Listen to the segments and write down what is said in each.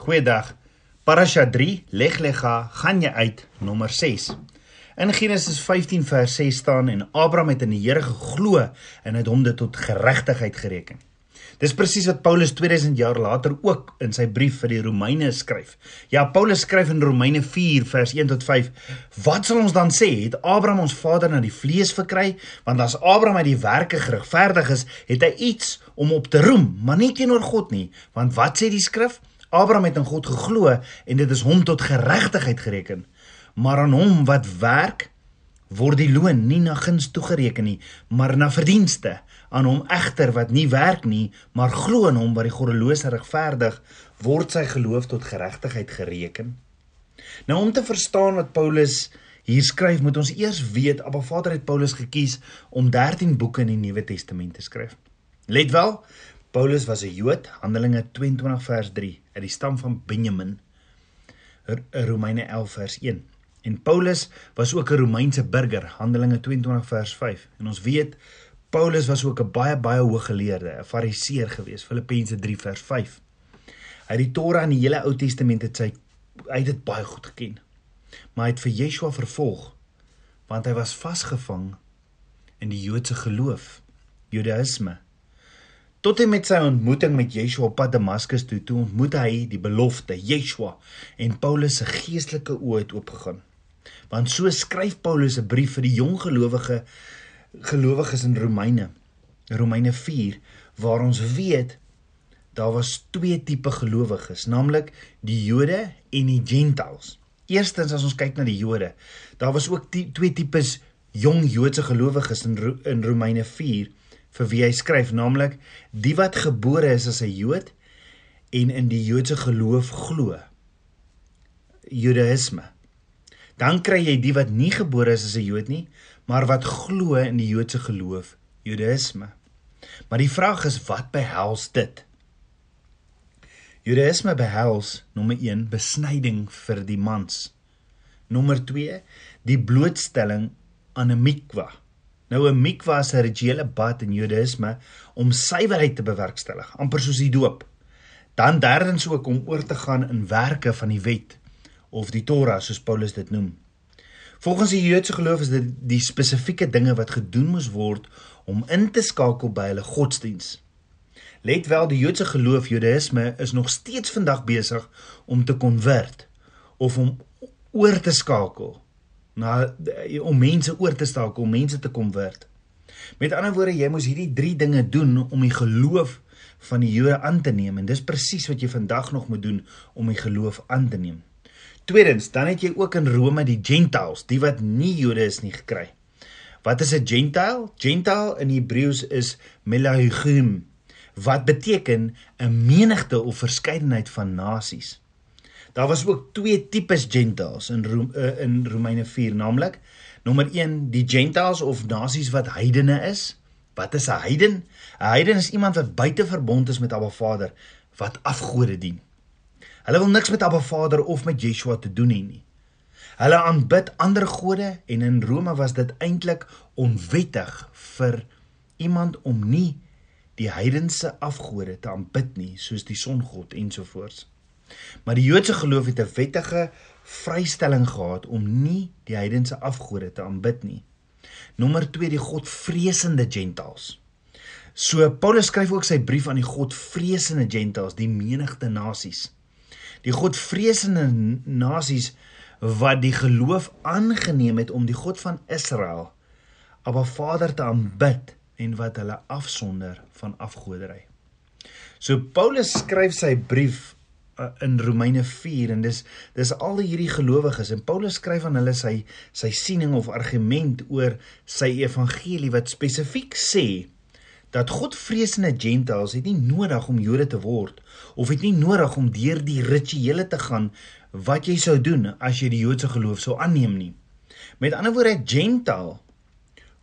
Goeiedag. Parasha 3 Leglega gaan jy uit nommer 6. In Genesis 15 vers 6 staan en Abraham het in die Here geglo en het hom dit tot geregtigheid gereken. Dis presies wat Paulus 2000 jaar later ook in sy brief vir die Romeine skryf. Ja, Paulus skryf in Romeine 4 vers 1 tot 5: "Wat sal ons dan sê? Het Abraham ons vader na die vlees verkry? Want as Abraham uit die werke geregverdig is, het hy iets om op te roem, maar nie teenoor God nie. Want wat sê die skrif? Abraham het in God geglo en dit is hom tot geregtigheid gereken. Maar aan hom wat werk, word die loon nie na guns toegereken nie, maar na verdienste. Aan hom egter wat nie werk nie, maar glo in hom wat die goddelose regverdig, word sy geloof tot geregtigheid gereken. Nou om te verstaan wat Paulus hier skryf, moet ons eers weet Abba Vader het Paulus gekies om 13 boeke in die Nuwe Testament te skryf. Let wel, Paulus was 'n Jood, Handelinge 22 vers 3, uit die stam van Benjamin. Romeine 11 vers 1. En Paulus was ook 'n Romeinse burger, Handelinge 22 vers 5. En ons weet Paulus was ook 'n baie baie hooggeleerde, 'n Fariseer gewees, Filippense 3 vers 5. Hy het die Torah en die hele Ou Testament het sy hy het dit baie goed geken. Maar hy het vir Yeshua vervolg want hy was vasgevang in die Joodse geloof, Judaïsme. Tot en met sy ontmoeting met Yeshua op pad Damaskus toe, toe ontmoet hy die belofte Yeshua en Paulus se geestelike oë het oopgegaan. Want so skryf Paulus 'n brief vir die jong gelowige gelowiges in Romeine. Romeine 4 waar ons weet daar was twee tipe gelowiges, naamlik die Jode en die Gentiles. Eerstens as ons kyk na die Jode, daar was ook die, twee tipes jong Joodse gelowiges in in Romeine vir wie hy skryf, naamlik die wat gebore is as 'n Jood en in die Joodse geloof glo. Judaïsme. Dan kry jy die wat nie gebore is as 'n Jood nie, maar wat glo in die Joodse geloof, Judaïsme. Maar die vraag is wat behels dit? Judaïsme behels nommer 1 besnyding vir die mans. Nommer 2 die blootstelling aan 'n mikwa. Nou 'n mikwa is 'n rituele bad in Judaïsme om suiwerheid te bewerkstellig, amper soos die doop. Dan derdens ook om oor te gaan in werke van die wet of die Torah soos Paulus dit noem. Volgens die Joodse geloof is dit die spesifieke dinge wat gedoen moes word om in te skakel by hulle godsdiens. Let wel, die Joodse geloof, Judaïsme, is nog steeds vandag besig om te konvert of om oor te skakel na om mense oor te staak, om mense te word. Met ander woorde, jy moes hierdie 3 dinge doen om die geloof van die Jode aan te neem en dis presies wat jy vandag nog moet doen om die geloof aan te neem. Tweedens, dan het jy ook in Rome die Gentiles, die wat nie Jode is nie gekry. Wat is 'n Gentile? Gentile in Hebreëus is melahim wat beteken 'n menigte of verskeidenheid van nasies. Daar was ook twee tipes gentiles in Ro uh, in Romeine 4, naamlik nommer 1 die gentiles of nasies wat heidene is. Wat is 'n heiden? 'n Heiden is iemand wat buite verbond is met Abba Vader, wat afgode dien. Hulle wil niks met Abba Vader of met Yeshua te doen hê nie. Hulle aanbid ander gode en in Rome was dit eintlik onwettig vir iemand om nie die heidense afgode te aanbid nie, soos die songod ensovoorts. Maar die Joodse geloof het 'n wettige vrystelling gehad om nie die heidense afgode te aanbid nie. Nommer 2 die godvreesende gentiles. So Paulus skryf ook sy brief aan die godvreesende gentiles, die menigte nasies. Die godvreesende nasies wat die geloof aangeneem het om die God van Israel, Abba Vader te aanbid en wat hulle afsonder van afgoderry. So Paulus skryf sy brief in Romeine 4 en dis dis al hierdie gelowiges en Paulus skryf aan hulle sy sy siening of argument oor sy evangelie wat spesifiek sê dat Godvreesende gentiles het nie nodig om Jode te word of het nie nodig om deur die rituele te gaan wat jy sou doen as jy die Joodse geloof sou aanneem nie. Met ander woorde, gentile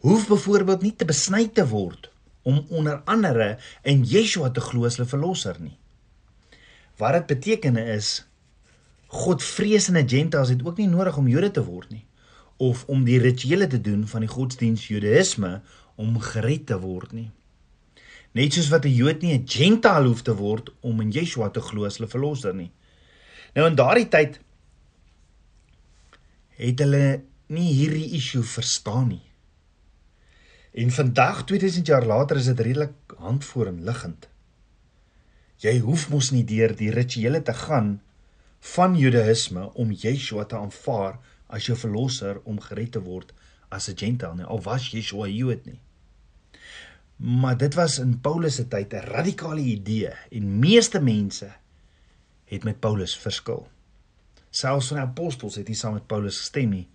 hoef byvoorbeeld nie te besny te word om onder andere in Yeshua te glo as hulle verlosser nie. Wat dit beteken is Godvreesende gentiles het ook nie nodig om Jode te word nie of om die rituele te doen van die godsdiens Judaïsme om gered te word nie. Net soos wat 'n Jood nie 'n gentile hoef te word om in Yeshua te glo as hulle verlosser nie. Nou in daardie tyd het hulle nie hierdie issue verstaan nie. En vandag 2000 jaar later is dit redelik handvoor en liggend. Jy hoef mos nie deur die rituele te gaan van Judaïsme om Yeshua te aanvaar as jou verlosser om gered te word as 'n gentile nie. Al was Yeshua Jood nie. Maar dit was in Paulus se tyd 'n radikale idee en meeste mense het met Paulus verskil. Selfs van die apostels het nie saam met Paulus gestem nie.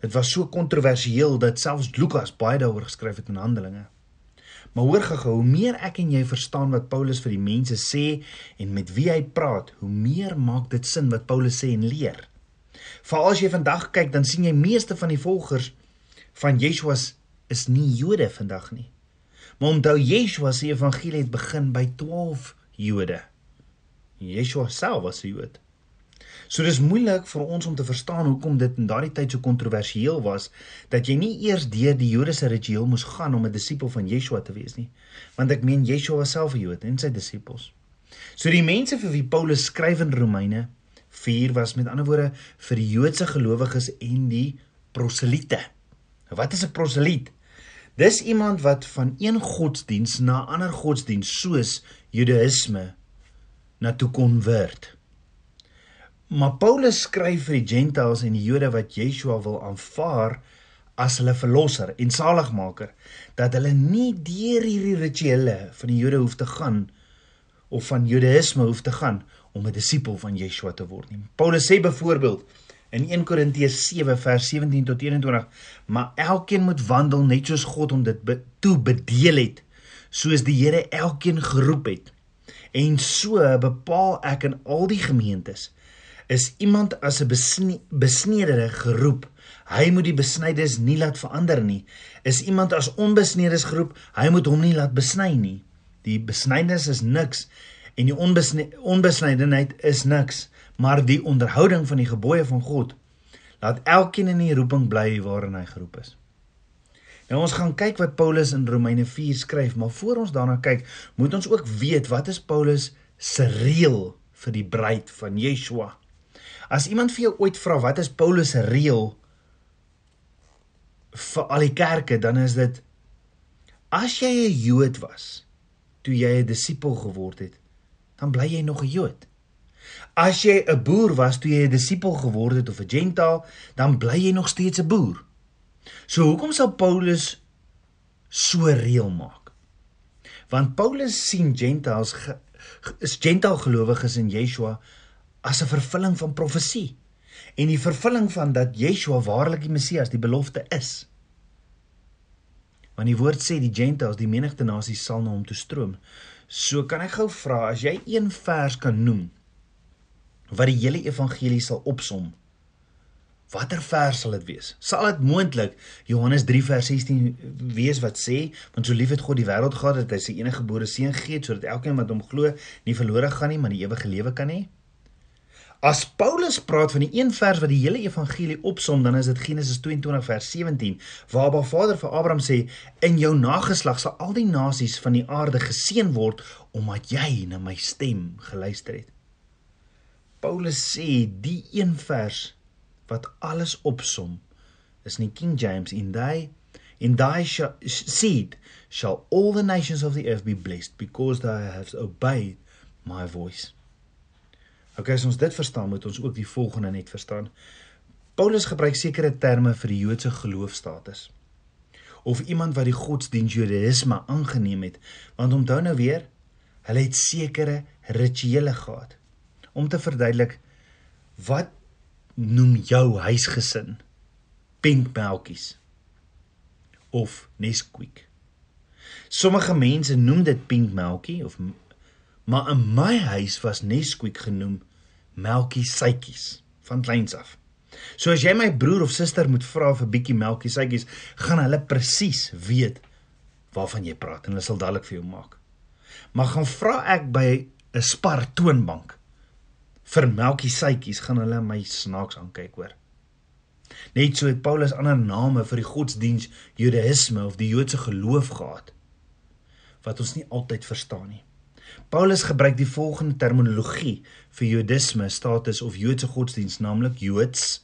Dit was so kontroversieel dat selfs Lukas baie daaroor geskryf het in Handelinge. Maar hoor gou, hoe meer ek en jy verstaan wat Paulus vir die mense sê en met wie hy praat, hoe meer maak dit sin wat Paulus sê en leer. Veral as jy vandag kyk, dan sien jy meeste van die volgers van Yeshua is nie Jode vandag nie. Maar onthou Yeshua se evangelie het begin by 12 Jode. Yeshua self was 'n Jood. So dis moeilik vir ons om te verstaan hoekom dit in daardie tyd so kontroversieel was dat jy nie eers deur die Joodse ritueel moes gaan om 'n disipel van Yeshua te wees nie. Want ek meen Yeshua was self 'n Jood en sy disippels. So die mense vir wie Paulus skryf in Romeine 4 was met ander woorde vir die Joodse gelowiges en die proselite. Wat is 'n proseliet? Dis iemand wat van een godsdiens na ander godsdiens soos Judaïsme na toe konvert. Maar Paulus skryf vir die Gentiles en die Jode wat Yeshua wil aanvaar as hulle verlosser en saligmaker dat hulle nie deur hierdie rituele van die Jode hoef te gaan of van Judaïsme hoef te gaan om 'n disipel van Yeshua te word nie. Paulus sê byvoorbeeld in 1 Korintiërs 7 vers 17 tot 21 maar elkeen moet wandel net soos God hom dit be toe bedeel het soos die Here elkeen geroep het en so bepaal ek in al die gemeentes is iemand as 'n besne besnedere geroep hy moet die besnydes nie laat verander nie is iemand as onbesnedes geroep hy moet hom nie laat besny nie die besnydenis is niks en die onbesnydenheid is niks maar die onderhouding van die gebooie van God laat elkeen in die roeping bly waarin hy geroep is. Nou ons gaan kyk wat Paulus in Romeine 4 skryf, maar voor ons daarna kyk, moet ons ook weet wat is Paulus se reël vir die bruid van Yeshua. As iemand vir jou ooit vra wat is Paulus se reël vir al die kerke, dan is dit as jy 'n Jood was toe jy 'n disipel geword het, dan bly jy nog 'n Jood. As jy 'n boer was toe jy 'n disipel geword het of 'n gentaal, dan bly jy nog steeds 'n boer. So hoekom sal Paulus so reël maak? Want Paulus sien gentaals is gentaal gelowiges in Yeshua as 'n vervulling van profesie en die vervulling van dat Yeshua waarlik die Messias, die belofte is. Want die woord sê die gentaals, die menigte nasies sal na hom toe stroom. So kan ek gou vra as jy een vers kan noem wat die hele evangelie sal opsom. Watter vers sal dit wees? Sal dit moontlik Johannes 3 vers 16 wees wat sê, want so lief het God die wêreld gehad dat hy sy enige gebore seun gegee het sodat elkeen wat hom glo nie verlore gaan nie, maar die ewige lewe kan hê? As Paulus praat van die een vers wat die hele evangelie opsom, dan is dit Genesis 22 vers 17, waar Abba Vader vir Abraham sê: "In jou nageslag sal al die nasies van die aarde geseën word omdat jy na my stem geluister het." Paulus sê die een vers wat alles opsom is in King James in thy in thy seed shall all the nations of the earth be blessed because thou hast obeyed my voice. Okay, as ons dit verstaan, moet ons ook die volgende net verstaan. Paulus gebruik sekere terme vir die Joodse geloofstatus of iemand wat die godsdienst Judaïsme aangeneem het, want onthou nou weer, hulle het sekere rituele gehad om te verduidelik wat noem jou huisgesin pink melkies of Nesquik. Sommige mense noem dit pink melkie of maar in my huis was Nesquik genoem melkie suitjies van kleins af. So as jy my broer of suster moet vra vir bietjie melkie suitjies, gaan hulle presies weet waarvan jy praat en hulle sal dadelik vir jou maak. Maar gaan vra ek by 'n spar toonbank vir melkie suitjies gaan hulle my snaaks aankyk hoor. Net so het Paulus ander name vir die godsdiens Judaïsme of die Joodse geloof gehad wat ons nie altyd verstaan nie. Paulus gebruik die volgende terminologie vir Jodisme, status of Joodse godsdiens, naamlik Joods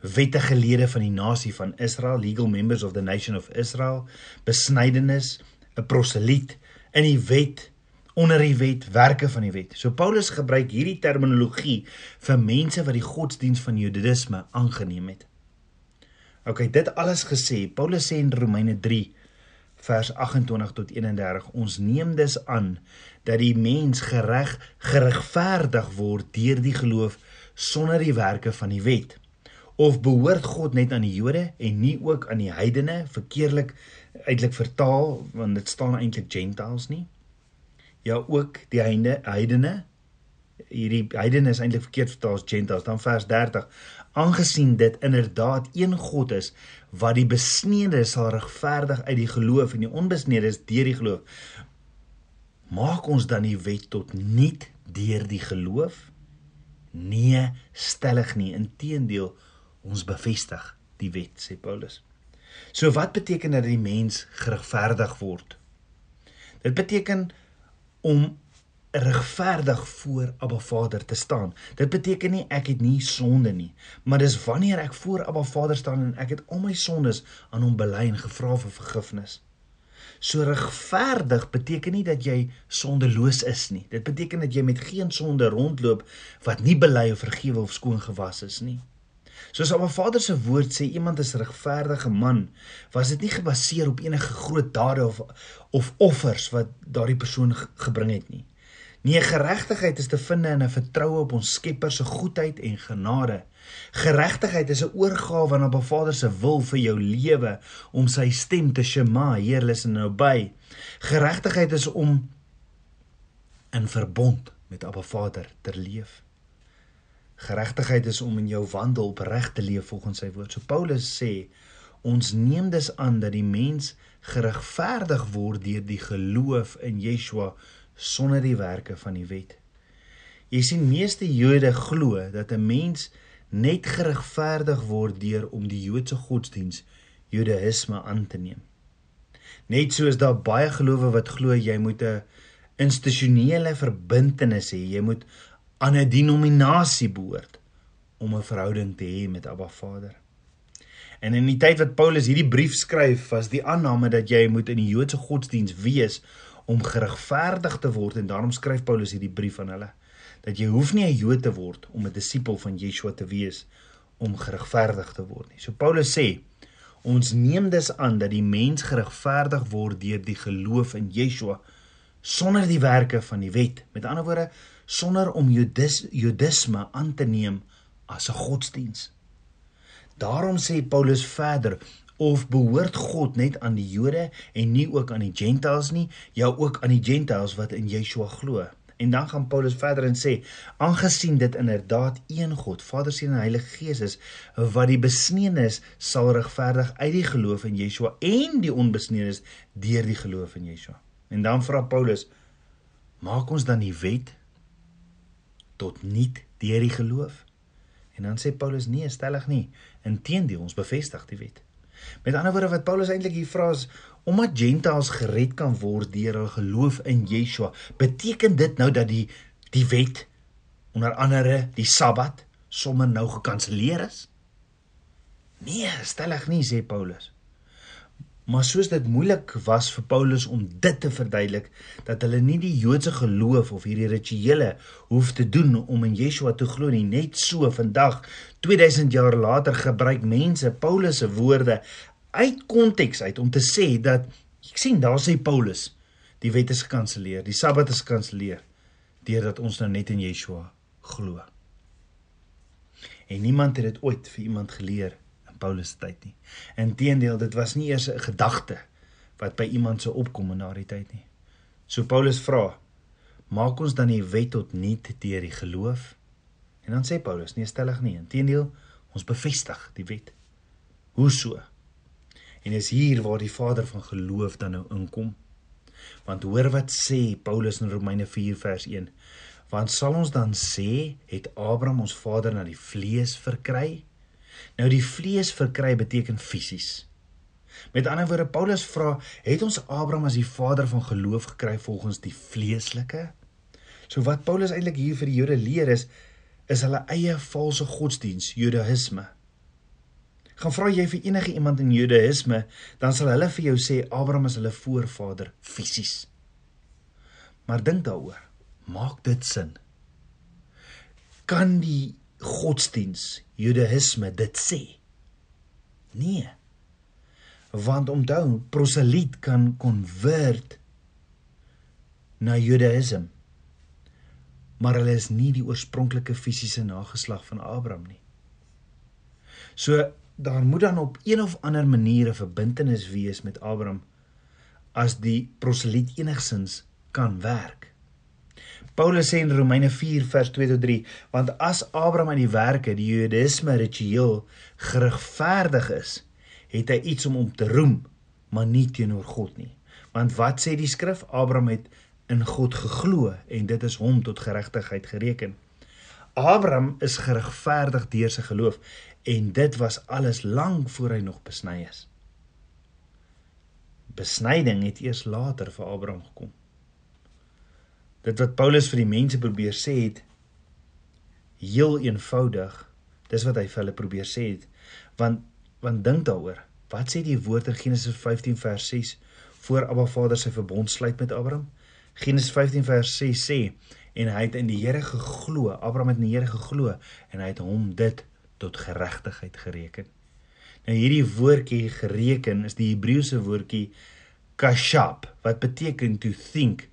wettige lede van die nasie van Israel, legal members of the nation of Israel, besnydenis, 'n proseliet in die wet, onder die wet, werke van die wet. So Paulus gebruik hierdie terminologie vir mense wat die godsdiens van Jodisme aangeneem het. OK, dit alles gesê, Paulus sê in Romeine 3 vers 28 tot 31 ons neem dus aan dat die mens gereg geregverdig word deur die geloof sonder die werke van die wet. Of behoort God net aan die Jode en nie ook aan die heidene verkeerlik uitelik vertaal want dit staan eintlik gentiles nie? Ja ook die heidene heidene hierdie heidene is eintlik verkeerd vertaal as gentiles dan vers 30 aangesien dit inderdaad een God is wat die besneede sal regverdig uit die geloof en die onbesneede is deur die geloof maak ons dan die wet tot niet deur die geloof nee stellig nie inteendeel ons bevestig die wet sê Paulus. So wat beteken dat die mens geregverdig word? Dit beteken om regverdig voor Abba Vader te staan. Dit beteken nie ek het nie sonde nie, maar dis wanneer ek voor Abba Vader staan en ek het al my sondes aan hom bely en gevra vir vergifnis. So regverdig beteken nie dat jy sondeloos is nie. Dit beteken dat jy met geen sonde rondloop wat nie bely of vergewe of skoon gewas is nie. Soos Abba Vader se woord sê, iemand is 'n regverdige man, was dit nie gebaseer op enige groot dade of of offers wat daardie persoon gebring het nie. Nee, geregtigheid is te vind in 'n vertroue op ons Skepper se goedheid en genade. Geregtigheid is 'n oorgawe aan Abba Vader se wil vir jou lewe om sy stem te shema, Heer, listen nou by. Geregtigheid is om in verbond met Abba Vader te leef. Geregtigheid is om in jou wandel opreg te leef volgens sy woord. So Paulus sê ons neem dus aan dat die mens geregverdig word deur die geloof in Yeshua sonder die werke van die wet. Jy sien meeste Jode glo dat 'n mens net geregverdig word deur om die Joodse godsdiens Judaïsme aan te neem. Net soos daar baie gelowe wat glo jy moet 'n institusionele verbintenis hê, jy moet aan 'n denominasie behoort om 'n verhouding te hê met Abba Vader. En in die tyd wat Paulus hierdie brief skryf, was die aanname dat jy moet in die Joodse godsdiens wees om geregverdig te word en daarom skryf Paulus hierdie brief aan hulle dat jy hoef nie 'n Jood te word om 'n disipel van Yeshua te wees om geregverdig te word nie. So Paulus sê ons neem dus aan dat die mens geregverdig word deur die geloof in Yeshua sonder die werke van die wet. Met ander woorde, sonder om Jodis, Jodisme aan te neem as 'n godsdiens. Daarom sê Paulus verder of behoort God net aan die Jode en nie ook aan die Gentiles nie, ja ook aan die Gentiles wat in Yeshua glo. En dan gaan Paulus verder en sê, aangesien dit inderdaad een God, Vader, Seun en Heilige Gees is, wat die besneenes sal regverdig uit die geloof in Yeshua en die onbesneenes deur die geloof in Yeshua. En dan vra Paulus, maak ons dan die wet tot niet deur die geloof. En dan sê Paulus nee, stellig nie. Inteendeel, ons bevestig die wet. Met ander woorde wat Paulus eintlik hier vra is omdat gentiles gered kan word deur hul geloof in Yeshua, beteken dit nou dat die die wet onder andere die Sabbat sommer nou gekanselleer is? Nee, stellig nie sê Paulus. Maar soos dit moeilik was vir Paulus om dit te verduidelik dat hulle nie die Joodse geloof of hierdie rituele hoef te doen om in Yeshua te glo nie, net so vandag 2000 jaar later gebruik mense Paulus se woorde uit konteks uit om te sê dat ek sien daar sê Paulus die wet is gekanselleer, die Sabbat is gekanselleer deurdat ons nou net in Yeshua glo. En niemand het dit ooit vir iemand geleer Paulus se tyd nie. Inteendeel, dit was nie eers 'n gedagte wat by iemand sou opkom in daardie tyd nie. So Paulus vra: "Maak ons dan die wet tot niet deur die geloof?" En dan sê Paulus: "Nee, stellig nie. Inteendeel, ons bevestig die wet." Hoe so? En is hier waar die vader van geloof dan nou inkom. Want hoor wat sê Paulus in Romeine 4 vers 1. Want sal ons dan sê het Abraham ons vader na die vlees verkry? Nou die vlees verkry beteken fisies. Met ander woorde Paulus vra, het ons Abraham as die vader van geloof gekry volgens die vleeslike? So wat Paulus eintlik hier vir die Jode leer is is hulle eie valse godsdiens, Judaïsme. Gaan vra jy vir enige iemand in Judaïsme, dan sal hulle vir jou sê Abraham is hulle voorvader fisies. Maar dink daaroor, maak dit sin? Kan die godsdiens Judaïsme dit sê? Nee. Want onthou, proseliet kan konvert na Judaïsme. Maar hulle is nie die oorspronklike fisiese nageslag van Abraham nie. So daar moet dan op een of ander manier 'n verbintenis wees met Abraham as die proseliet enigsins kan werk. Paulus sê in Romeine 4 vers 2 tot 3, want as Abraham aan die werke, die Judaïsme ritueel geregverdig is, het hy iets om om te roem, maar nie teenoor God nie. Want wat sê die skrif? Abraham het in God geglo en dit is hom tot geregtigheid gereken. Abraham is geregverdig deur sy geloof en dit was alles lank voor hy nog besny is. Besnyding het eers later vir Abraham gekom dit wat Paulus vir die mense probeer sê het heel eenvoudig dis wat hy vir hulle probeer sê het. Want want dink daaroor wat sê die woord in Genesis 15 vers 6 voor Abba Vader sy verbond sluit met Abraham? Genesis 15 vers 6 sê en hy het in die Here geglo Abraham het in die Here geglo en hy het hom dit tot geregtigheid gereken. Nou hierdie woordjie gereken is die Hebreëse woordjie kashab wat beteken to think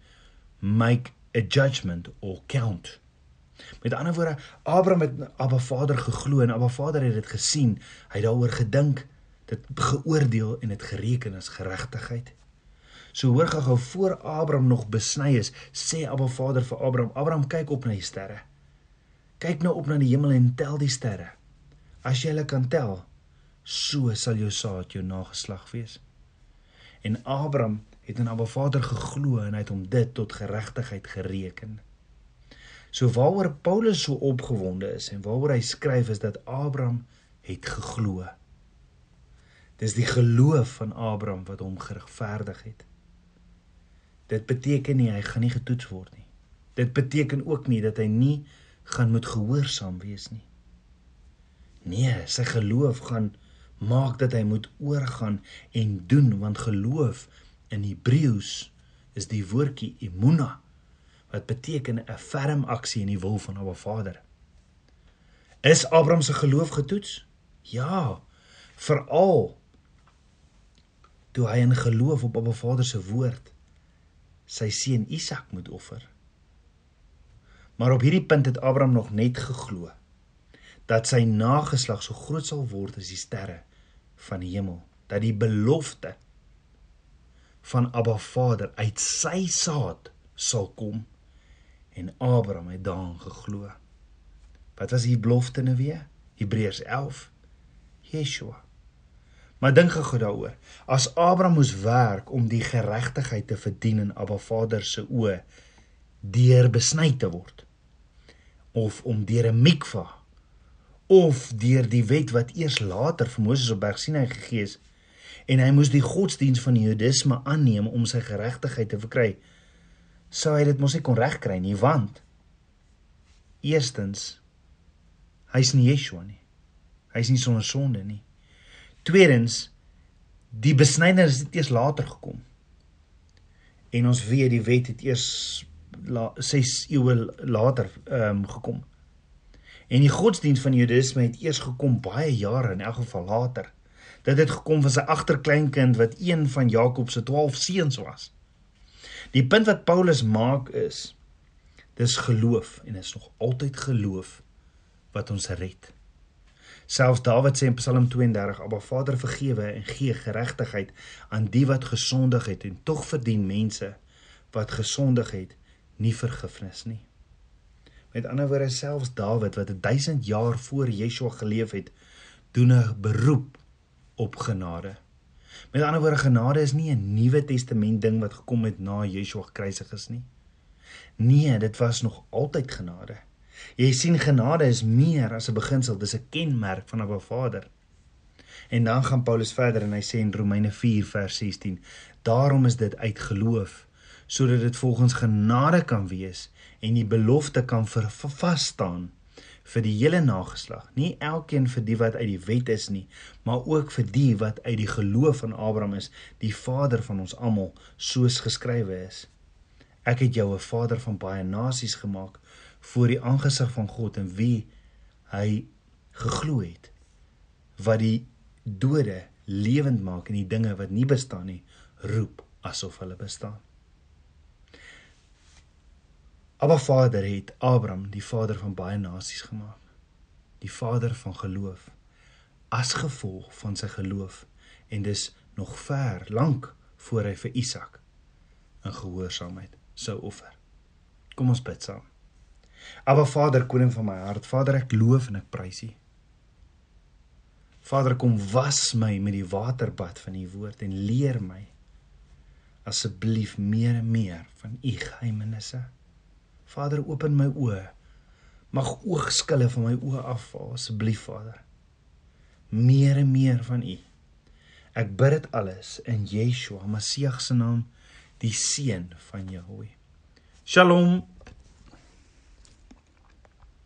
make a judgment or count. Met ander woorde, Abraham het Abba Vader geglo en Abba Vader het dit gesien. Hy het daaroor gedink, dit geoordeel en dit gereken as geregtigheid. So hoor gou voor Abraham nog besny is, sê Abba Vader vir Abraham: "Abraham, kyk op na die sterre. Kyk nou op na die hemel en tel die sterre. As jy hulle kan tel, so sal jou saad jou nageslag wees." En Abraham het in Abba Vader geglo en hy het hom dit tot geregtigheid gereken. So waaroor Paulus so opgewonde is en waaroor hy skryf is dat Abraham het geglo. Dis die geloof van Abraham wat hom geregverdig het. Dit beteken nie hy gaan nie getoets word nie. Dit beteken ook nie dat hy nie gaan moet gehoorsaam wees nie. Nee, sy geloof gaan maak dat hy moet oorgaan en doen want geloof in Hebreëus is die woordjie emuna wat beteken 'n ferm aksie in die wil van Abba Vader. Is Abraham se geloof getoets? Ja, veral toe hy in geloof op Abba Vader se woord sy seun Isak moet offer. Maar op hierdie punt het Abraham nog net geglo dat sy nageslag so groot sal word as die sterre van die hemel, dat die belofte van Abba Vader uit sy saad sal kom en Abraham het daarin geglo. Wat was die belofte nou weer? Hebreërs 11. Yeshua. Maar dink gou daaroor. As Abraham moes werk om die geregtigheid te verdien in Abba Vader se oë deur besny te word of om deur 'n mikva of deur die wet wat eers later vir Moses op Berg Sinai gegee is en hy moes die godsdiens van die Judisme aanneem om sy geregtigheid te verkry. Sou hy dit mos nie kon regkry nie, want eerstens hy's nie Yeshua nie. Hy's nie sonder sonde nie. Tweedens die besnyding het eers later gekom. En ons weet die wet het eers 6 eeue later ehm um, gekom. En die godsdiens van die Judisme het eers gekom baie jare in elk geval later. Dit het gekom van sy agterkleinkind wat een van Jakob se 12 seuns was. Die punt wat Paulus maak is dis geloof en is nog altyd geloof wat ons red. Selfs Dawid sê in Psalm 32: "Aba Vader, vergewe en gee geregtigheid aan die wat gesondig het en tog verdien mense wat gesondig het nie vergifnis nie." Met ander woorde, selfs Dawid wat 1000 jaar voor Yeshua geleef het, doen 'n beroep op genade. Met ander woorde genade is nie 'n Nuwe Testament ding wat gekom het na Yeshua gekruisig is nie. Nee, dit was nog altyd genade. Jy sien genade is meer as 'n beginsel, dis 'n kenmerk van 'n Vader. En dan gaan Paulus verder en hy sê in Romeine 4 vers 16: Daarom is dit uit geloof sodat dit volgens genade kan wees en die belofte kan vas staan vir die hele nageslag. Nie elkeen vir die wat uit die wet is nie, maar ook vir die wat uit die geloof van Abraham is, die vader van ons almal, soos geskrywe is. Ek het jou 'n vader van baie nasies gemaak voor die aangesig van God en wie hy geglo het wat die dode lewend maak en die dinge wat nie bestaan nie roep asof hulle bestaan. Abba Vader het Abraham die vader van baie nasies gemaak. Die vader van geloof as gevolg van sy geloof en dis nog ver lank voor hy vir Isak in gehoorsaamheid sou offer. Kom ons bid saam. Aba Vader, koning van my hart, Vader, ek loof en ek prys U. Vader, kom was my met die waterbad van U woord en leer my asseblief meer en meer van U geheimenisse. Vader, open my oë. Mag oogskille van my oë afval asseblief, Vader. Meer en meer van U. Ek bid dit alles in Yeshua, Messie se naam, die seun van Jahweh. Shalom